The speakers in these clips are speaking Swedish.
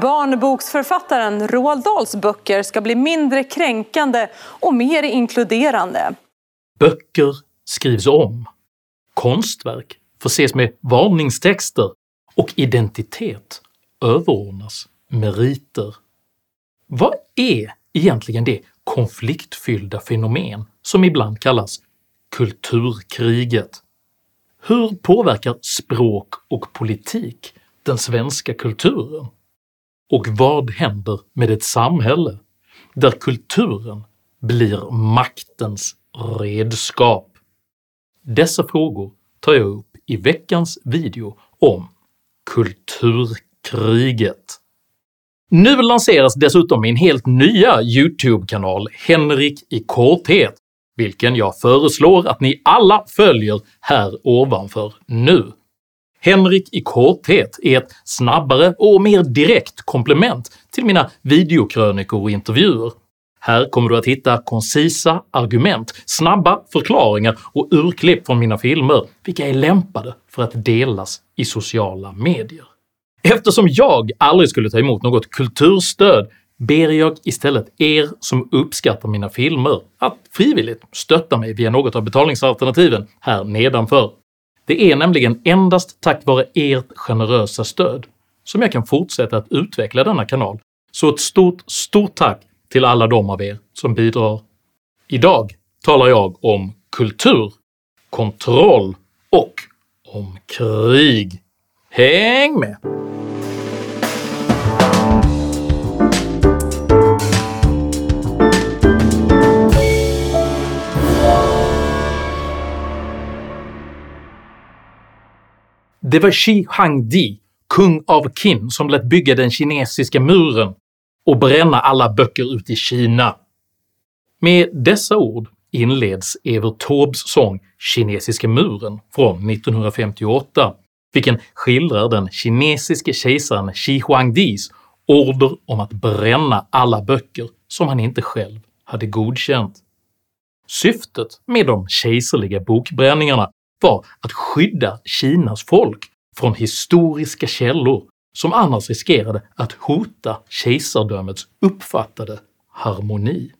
Barnboksförfattaren Roald Dahls böcker ska bli mindre kränkande och mer inkluderande. Böcker skrivs om. Konstverk förses med varningstexter och identitet överordnas meriter. Vad är egentligen det konfliktfyllda fenomen som ibland kallas “kulturkriget”? Hur påverkar språk och politik den svenska kulturen? Och vad händer med ett samhälle där kulturen blir maktens redskap? Dessa frågor tar jag upp i veckans video om kulturkriget. Nu lanseras dessutom min helt nya YouTube-kanal “Henrik i korthet” vilken jag föreslår att ni alla följer här ovanför nu. Henrik i korthet är ett snabbare och mer direkt komplement till mina videokrönikor och intervjuer. Här kommer du att hitta koncisa argument, snabba förklaringar och urklipp från mina filmer vilka är lämpade för att delas i sociala medier. Eftersom jag aldrig skulle ta emot något kulturstöd ber jag istället er som uppskattar mina filmer att frivilligt stötta mig via något av betalningsalternativen här nedanför. Det är nämligen endast tack vare ert generösa stöd som jag kan fortsätta att utveckla denna kanal, så ett stort, stort tack till alla de av er som bidrar. Idag talar jag om kultur, kontroll och om krig. Häng med! Det var Shi Hangdi, kung av Qin, som lät bygga den kinesiska muren och bränna alla böcker ut i Kina. Med dessa ord inleds Evert Taubes sång “Kinesiska muren” från 1958, vilken skildrar den kinesiske kejsaren Shi Huangdis order om att bränna alla böcker som han inte själv hade godkänt. Syftet med de kejserliga bokbränningarna var att skydda Kinas folk från historiska källor som annars riskerade att hota kejsardömets uppfattade harmoni.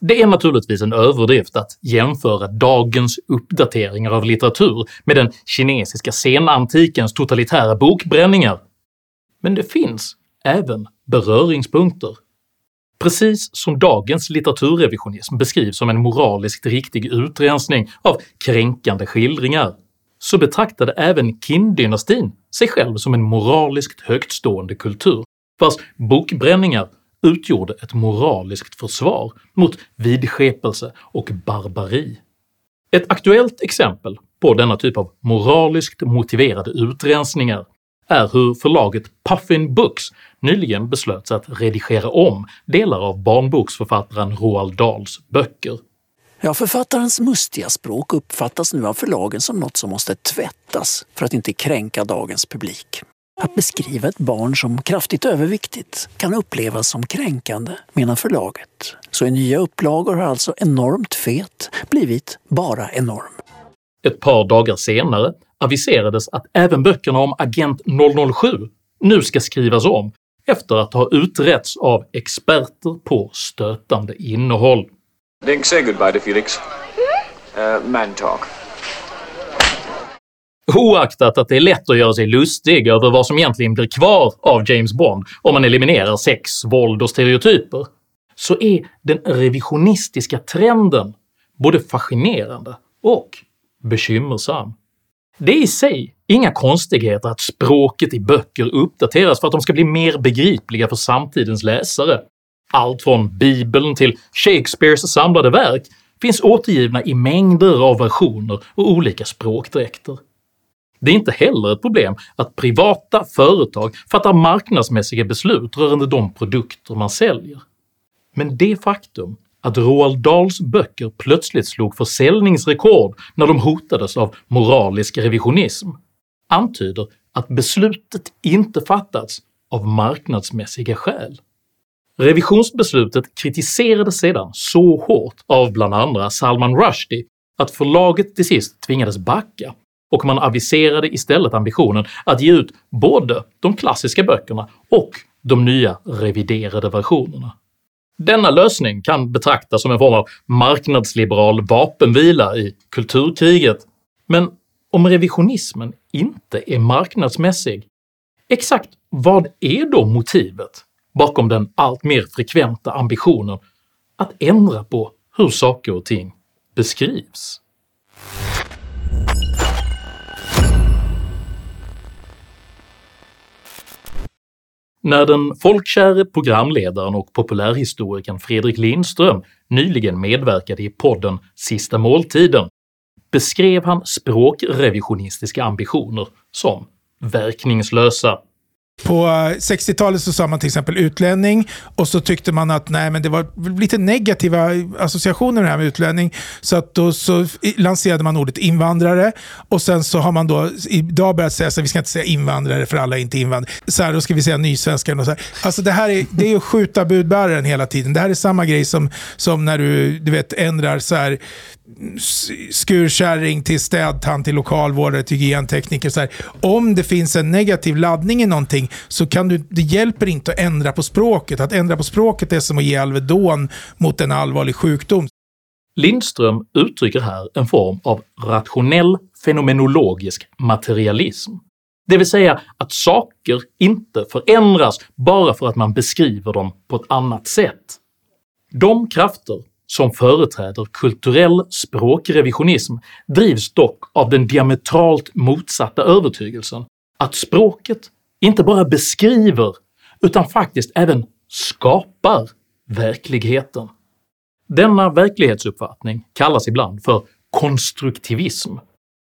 Det är naturligtvis en överdrift att jämföra dagens uppdateringar av litteratur med den kinesiska senantikens totalitära bokbränningar, men det finns även beröringspunkter. Precis som dagens litteraturrevisionism beskrivs som en moraliskt riktig utrensning av kränkande skildringar, så betraktade även Qin-dynastin sig själv som en moraliskt högtstående kultur vars bokbränningar utgjorde ett moraliskt försvar mot vidskepelse och barbari. Ett aktuellt exempel på denna typ av moraliskt motiverade utrensningar är hur förlaget Puffin Books nyligen beslöt sig att redigera om delar av barnboksförfattaren Roald Dahls böcker. Ja, författarens mustiga språk uppfattas nu av förlagen som något som måste tvättas för att inte kränka dagens publik. Att beskriva ett barn som kraftigt överviktigt kan upplevas som kränkande, menar förlaget. Så i nya upplagor har alltså enormt fet blivit bara enorm. Ett par dagar senare aviserades att även böckerna om Agent 007 nu ska skrivas om efter att ha utretts av experter på stötande innehåll. Link, say goodbye to Felix. Uh, man talk. Oaktat att det är lätt att göra sig lustig över vad som egentligen blir kvar av James Bond om man eliminerar sex, våld och stereotyper, så är den revisionistiska trenden både fascinerande och bekymmersam. Det är i sig inga konstigheter att språket i böcker uppdateras för att de ska bli mer begripliga för samtidens läsare. Allt från bibeln till Shakespeares samlade verk finns återgivna i mängder av versioner och olika språkdräkter. Det är inte heller ett problem att privata företag fattar marknadsmässiga beslut rörande de produkter man säljer. Men det faktum att Roald Dahls böcker plötsligt slog försäljningsrekord när de hotades av moralisk revisionism antyder att beslutet inte fattats av marknadsmässiga skäl. Revisionsbeslutet kritiserades sedan så hårt av bland andra Salman Rushdie att förlaget till sist tvingades backa och man aviserade istället ambitionen att ge ut både de klassiska böckerna och de nya reviderade versionerna. Denna lösning kan betraktas som en form av marknadsliberal vapenvila i kulturkriget, men om revisionismen inte är marknadsmässig, exakt vad är då motivet bakom den allt mer frekventa ambitionen att ändra på hur saker och ting beskrivs? När den folkkäre programledaren och populärhistorikern Fredrik Lindström nyligen medverkade i podden “Sista måltiden” beskrev han språkrevisionistiska ambitioner som “verkningslösa” På eh, 60-talet så sa man till exempel utlänning och så tyckte man att nej, men det var lite negativa associationer med det här med utlänning. Så att då så lanserade man ordet invandrare och sen så har man då idag börjat säga att vi ska inte säga invandrare för alla är inte invandrare. Så här, då ska vi säga nysvenskar. Och så här. Alltså det här är, det är att skjuta budbäraren hela tiden. Det här är samma grej som, som när du, du vet, ändrar så här skurkärring till städtant till lokalvårdare till hygientekniker. Så här. Om det finns en negativ laddning i någonting så kan du, det hjälper inte att ändra på språket. Att ändra på språket är som att ge Alvedon mot en allvarlig sjukdom. Lindström uttrycker här en form av rationell fenomenologisk materialism, det vill säga att saker inte förändras bara för att man beskriver dem på ett annat sätt. De krafter som företräder kulturell språkrevisionism drivs dock av den diametralt motsatta övertygelsen att språket inte bara beskriver utan faktiskt även skapar verkligheten. Denna verklighetsuppfattning kallas ibland för konstruktivism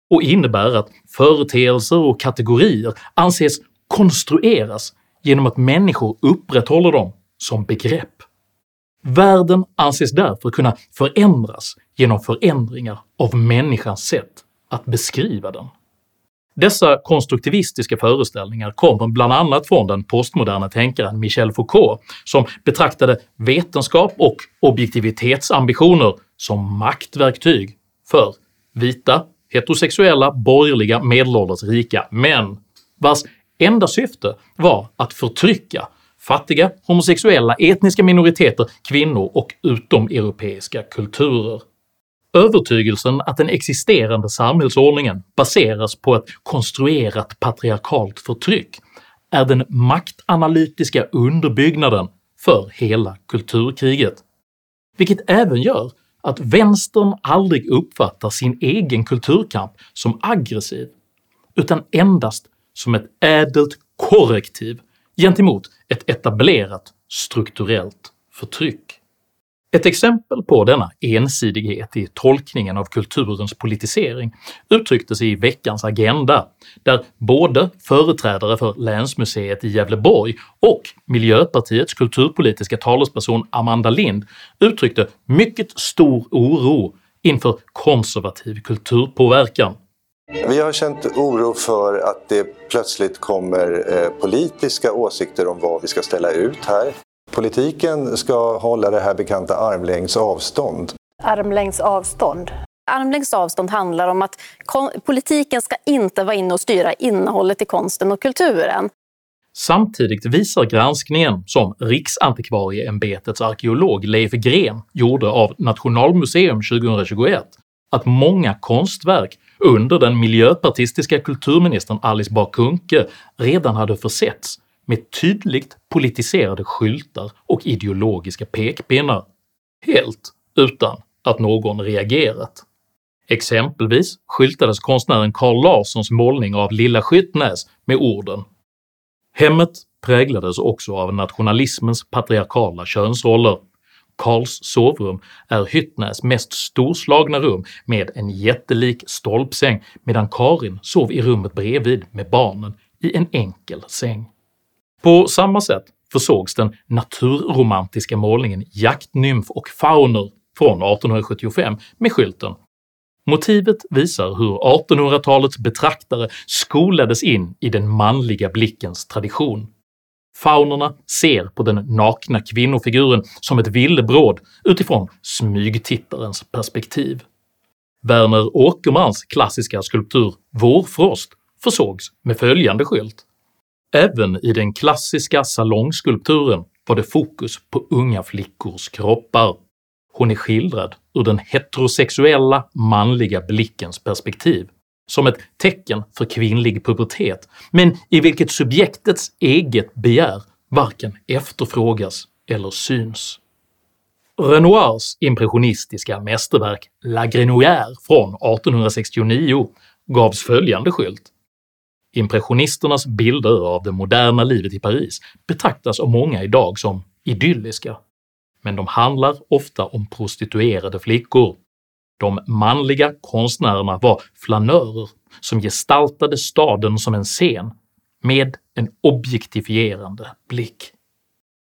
och innebär att företeelser och kategorier anses konstrueras genom att människor upprätthåller dem som begrepp. Världen anses därför kunna förändras genom förändringar av människans sätt att beskriva den. Dessa konstruktivistiska föreställningar kommer bland annat från den postmoderna tänkaren Michel Foucault som betraktade vetenskap och objektivitetsambitioner som maktverktyg för vita, heterosexuella, borgerliga, medelålders rika män vars enda syfte var att förtrycka fattiga, homosexuella, etniska minoriteter, kvinnor och utomeuropeiska kulturer. Övertygelsen att den existerande samhällsordningen baseras på ett konstruerat patriarkalt förtryck är den maktanalytiska underbyggnaden för hela kulturkriget, vilket även gör att vänstern aldrig uppfattar sin egen kulturkamp som aggressiv utan endast som ett ädelt korrektiv gentemot ett etablerat strukturellt förtryck. Ett exempel på denna ensidighet i tolkningen av kulturens politisering uttrycktes i veckans Agenda, där både företrädare för Länsmuseet i Gävleborg och Miljöpartiets kulturpolitiska talesperson Amanda Lind uttryckte mycket stor oro inför konservativ kulturpåverkan vi har känt oro för att det plötsligt kommer eh, politiska åsikter om vad vi ska ställa ut här. Politiken ska hålla det här bekanta armlängds avstånd. Armlängds avstånd? Armlängds avstånd handlar om att politiken ska inte vara inne och styra innehållet i konsten och kulturen. Samtidigt visar granskningen som Riksantikvarieämbetets arkeolog Leif Gren gjorde av Nationalmuseum 2021 att många konstverk under den miljöpartistiska kulturministern Alice Bah Kuhnke redan hade försetts med tydligt politiserade skyltar och ideologiska pekpinnar, helt utan att någon reagerat. Exempelvis skyltades konstnären Carl Larssons målning av Lilla Skyttnäs med orden. “Hemmet präglades också av nationalismens patriarkala könsroller. Karls sovrum är Hyttnäs mest storslagna rum med en jättelik stolpsäng medan Karin sov i rummet bredvid med barnen i en enkel säng. På samma sätt försågs den naturromantiska målningen “Jaktnymf och fauner” från 1875 med skylten Motivet visar hur 1800-talets betraktare skolades in i den manliga blickens tradition Faunerna ser på den nakna kvinnofiguren som ett villebråd utifrån smygtittarens perspektiv. Verner Åkermans klassiska skulptur “Vårfrost” försågs med följande skylt Även i den klassiska salongskulpturen var det fokus på unga flickors kroppar. Hon är skildrad ur den heterosexuella manliga blickens perspektiv, som ett tecken för kvinnlig pubertet, men i vilket subjektets eget begär varken efterfrågas eller syns. Renoirs impressionistiska mästerverk La Grenouillère från 1869 gavs följande skylt Impressionisternas bilder av det moderna livet i Paris betraktas av många idag som idylliska, men de handlar ofta om prostituerade flickor. De manliga konstnärerna var flanörer som gestaltade staden som en scen med en objektifierande blick.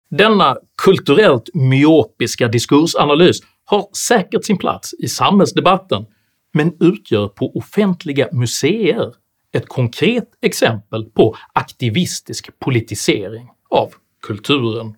Denna kulturellt myopiska diskursanalys har säkert sin plats i samhällsdebatten, men utgör på offentliga museer ett konkret exempel på aktivistisk politisering av kulturen.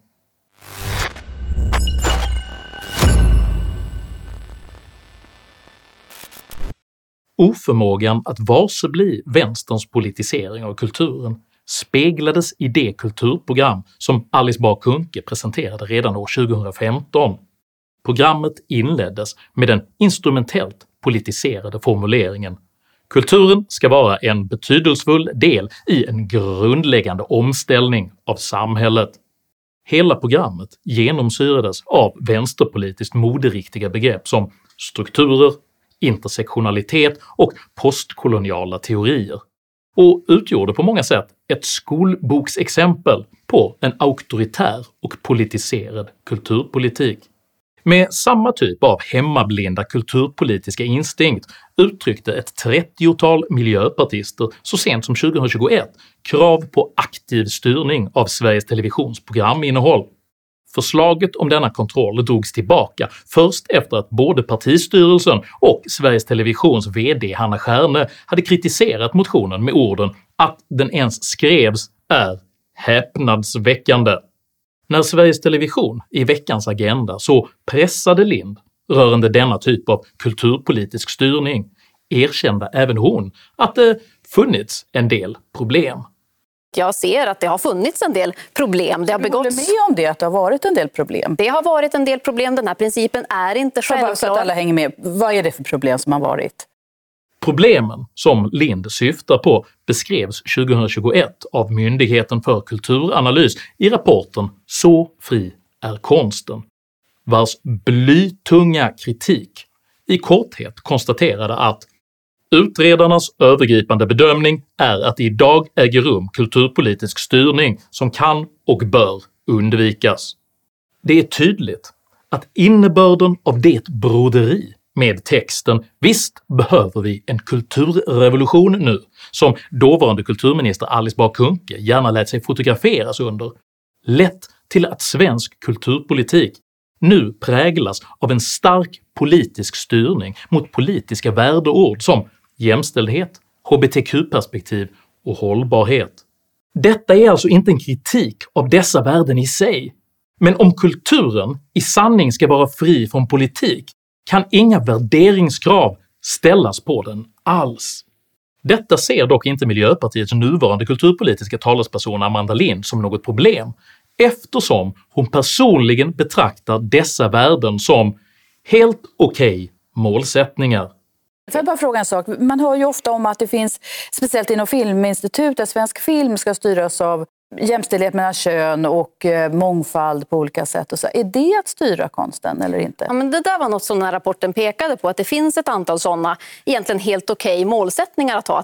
Oförmågan att varsebli vänsterns politisering av kulturen speglades i det kulturprogram som Alice Bah Kuhnke presenterade redan år 2015. Programmet inleddes med den instrumentellt politiserade formuleringen “Kulturen ska vara en betydelsefull del i en grundläggande omställning av samhället”. Hela programmet genomsyrades av vänsterpolitiskt moderiktiga begrepp som strukturer, intersektionalitet och postkoloniala teorier och utgjorde på många sätt ett skolboksexempel på en auktoritär och politiserad kulturpolitik. Med samma typ av hemmablinda kulturpolitiska instinkt uttryckte ett 30-tal miljöpartister så sent som 2021 krav på aktiv styrning av Sveriges Televisions programinnehåll. Förslaget om denna kontroll drogs tillbaka först efter att både partistyrelsen och Sveriges Televisions VD Hanna Stjärne hade kritiserat motionen med orden att den ens skrevs är “häpnadsväckande”. När Sveriges Television i veckans Agenda så pressade Lind rörande denna typ av kulturpolitisk styrning erkände även hon att det funnits en del problem. Jag ser att det har funnits en del problem. Det har begåtts... Du håller med om det, att det har varit en del problem? Det har varit en del problem. Den här principen är inte självklar. Så att alla hänger med. Vad är det för problem som har varit? Problemen som Lind syftar på beskrevs 2021 av Myndigheten för kulturanalys i rapporten “Så fri är konsten” vars blytunga kritik i korthet konstaterade att Utredarnas övergripande bedömning är att det idag äger rum kulturpolitisk styrning som kan och bör undvikas. Det är tydligt att innebörden av det broderi med texten “Visst behöver vi en kulturrevolution nu” som dåvarande kulturminister Alice Bah Kuhnke gärna lät sig fotograferas under, lett till att svensk kulturpolitik nu präglas av en stark politisk styrning mot politiska värdeord som jämställdhet, hbtq-perspektiv och hållbarhet. Detta är alltså inte en kritik av dessa värden i sig, men om kulturen i sanning ska vara fri från politik kan inga värderingskrav ställas på den alls. Detta ser dock inte Miljöpartiets nuvarande kulturpolitiska talesperson Amanda Lind som något problem eftersom hon personligen betraktar dessa värden som helt okej okay målsättningar Får jag bara fråga en sak? Man hör ju ofta om att det finns, speciellt inom Filminstitutet, svensk film ska styras av jämställdhet mellan kön och eh, mångfald på olika sätt. Och så. Är det att styra konsten eller inte? Ja, men det där var något som den här rapporten pekade på, att det finns ett antal sådana egentligen helt okej okay målsättningar att ha.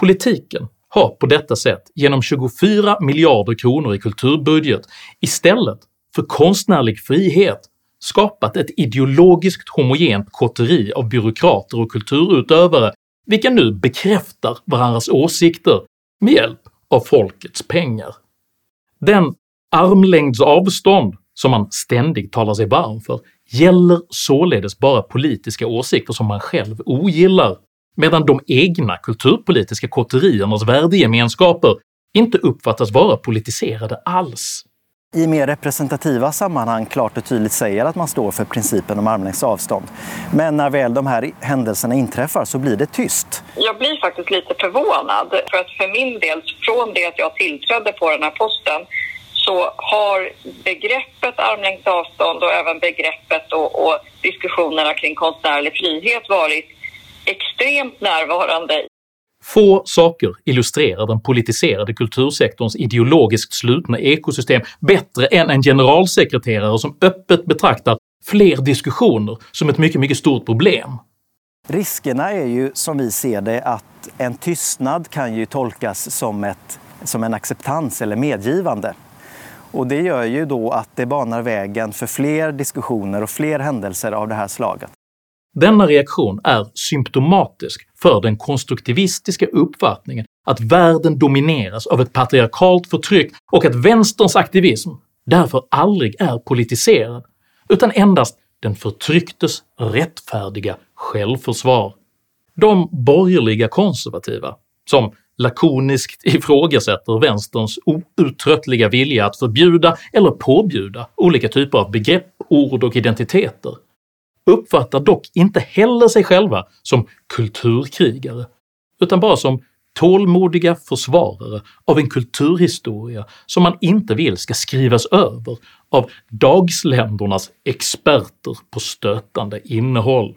Politiken har på detta sätt genom 24 miljarder kronor i kulturbudget istället för konstnärlig frihet skapat ett ideologiskt homogent kotteri av byråkrater och kulturutövare vilka nu bekräftar varandras åsikter med hjälp av folkets pengar. Den armlängds avstånd som man ständigt talar sig varm för gäller således bara politiska åsikter som man själv ogillar, medan de egna kulturpolitiska kotteriernas värdegemenskaper inte uppfattas vara politiserade alls i mer representativa sammanhang klart och tydligt säger att man står för principen om armlängds avstånd. Men när väl de här händelserna inträffar så blir det tyst. Jag blir faktiskt lite förvånad för att för min del, från det att jag tillträdde på den här posten så har begreppet armlängds avstånd och även begreppet och, och diskussionerna kring konstnärlig frihet varit extremt närvarande Få saker illustrerar den politiserade kultursektorns ideologiskt slutna ekosystem bättre än en generalsekreterare som öppet betraktar fler diskussioner som ett mycket, mycket stort problem. Riskerna är ju som vi ser det att en tystnad kan ju tolkas som, ett, som en acceptans eller medgivande. Och det gör ju då att det banar vägen för fler diskussioner och fler händelser av det här slaget. Denna reaktion är symptomatisk för den konstruktivistiska uppfattningen att världen domineras av ett patriarkalt förtryck och att vänsterns aktivism därför aldrig är politiserad utan endast den förtrycktes rättfärdiga självförsvar. De borgerliga konservativa, som lakoniskt ifrågasätter vänsterns outtröttliga vilja att förbjuda eller påbjuda olika typer av begrepp, ord och identiteter, uppfattar dock inte heller sig själva som kulturkrigare, utan bara som tålmodiga försvarare av en kulturhistoria som man inte vill ska skrivas över av dagsländernas experter på stötande innehåll.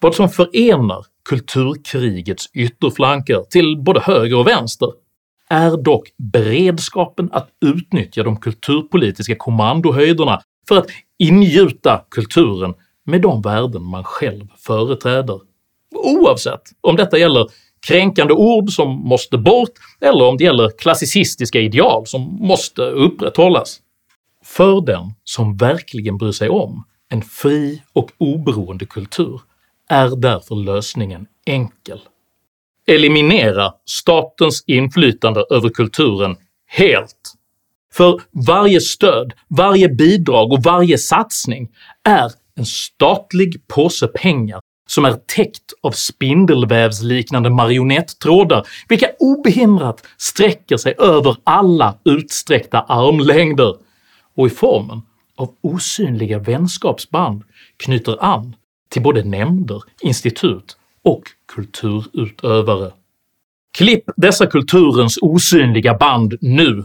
Vad som förenar kulturkrigets ytterflanker till både höger och vänster är dock beredskapen att utnyttja de kulturpolitiska kommandohöjderna för att ingjuta kulturen med de värden man själv företräder, oavsett om detta gäller kränkande ord som måste bort eller om det gäller klassicistiska ideal som måste upprätthållas. För den som verkligen bryr sig om en fri och oberoende kultur är därför lösningen enkel. Eliminera statens inflytande över kulturen helt. För varje stöd, varje bidrag och varje satsning är en statlig påse pengar som är täckt av spindelvävsliknande marionettrådar vilka obehindrat sträcker sig över alla utsträckta armlängder och i formen av osynliga vänskapsband knyter an till både nämnder, institut och kulturutövare. Klipp dessa kulturens osynliga band nu!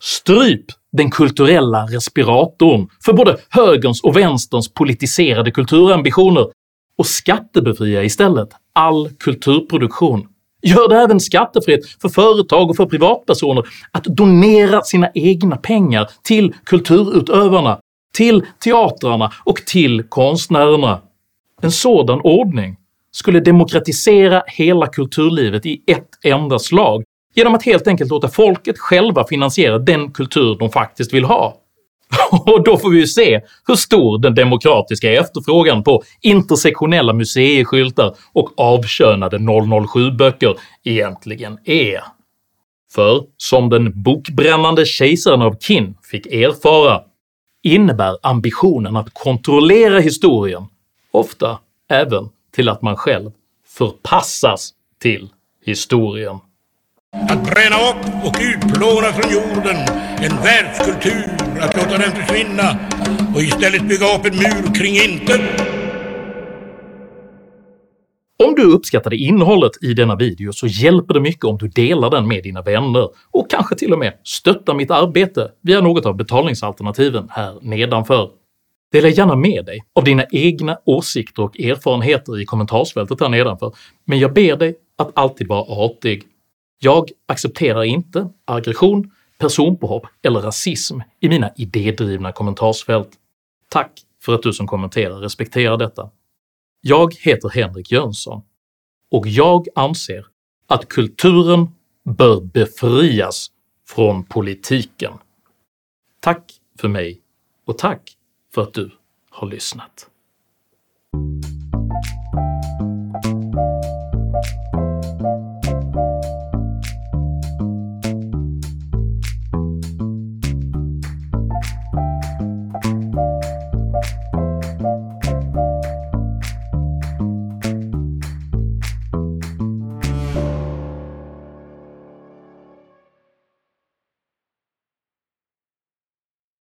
Stryp den kulturella respiratorn för både högerns och vänsterns politiserade kulturambitioner och skattebefria istället all kulturproduktion. Gör det även skattefritt för företag och för privatpersoner att donera sina egna pengar till kulturutövarna, till teatrarna och till konstnärerna. En sådan ordning skulle demokratisera hela kulturlivet i ett enda slag genom att helt enkelt låta folket själva finansiera den kultur de faktiskt vill ha. Och då får vi ju se hur stor den demokratiska efterfrågan på intersektionella museiskyltar och avkönade 007-böcker egentligen är. För som den bokbrännande kejsaren av Qin fick erfara innebär ambitionen att kontrollera historien ofta även till att man själv förpassas till historien. Att bränna upp och utplåna från jorden en världskultur, att låta den försvinna och istället bygga upp en mur kring intet. Om du uppskattade innehållet i denna video så hjälper det mycket om du delar den med dina vänner och kanske till och med stöttar mitt arbete via något av betalningsalternativen här nedanför. Dela gärna med dig av dina egna åsikter och erfarenheter i kommentarsfältet här nedanför, men jag ber dig att alltid vara artig jag accepterar inte aggression, personpåhopp eller rasism i mina idédrivna kommentarsfält. Tack för att du som kommenterar respekterar detta. Jag heter Henrik Jönsson och jag anser att kulturen bör befrias från politiken. Tack för mig och tack för att du har lyssnat.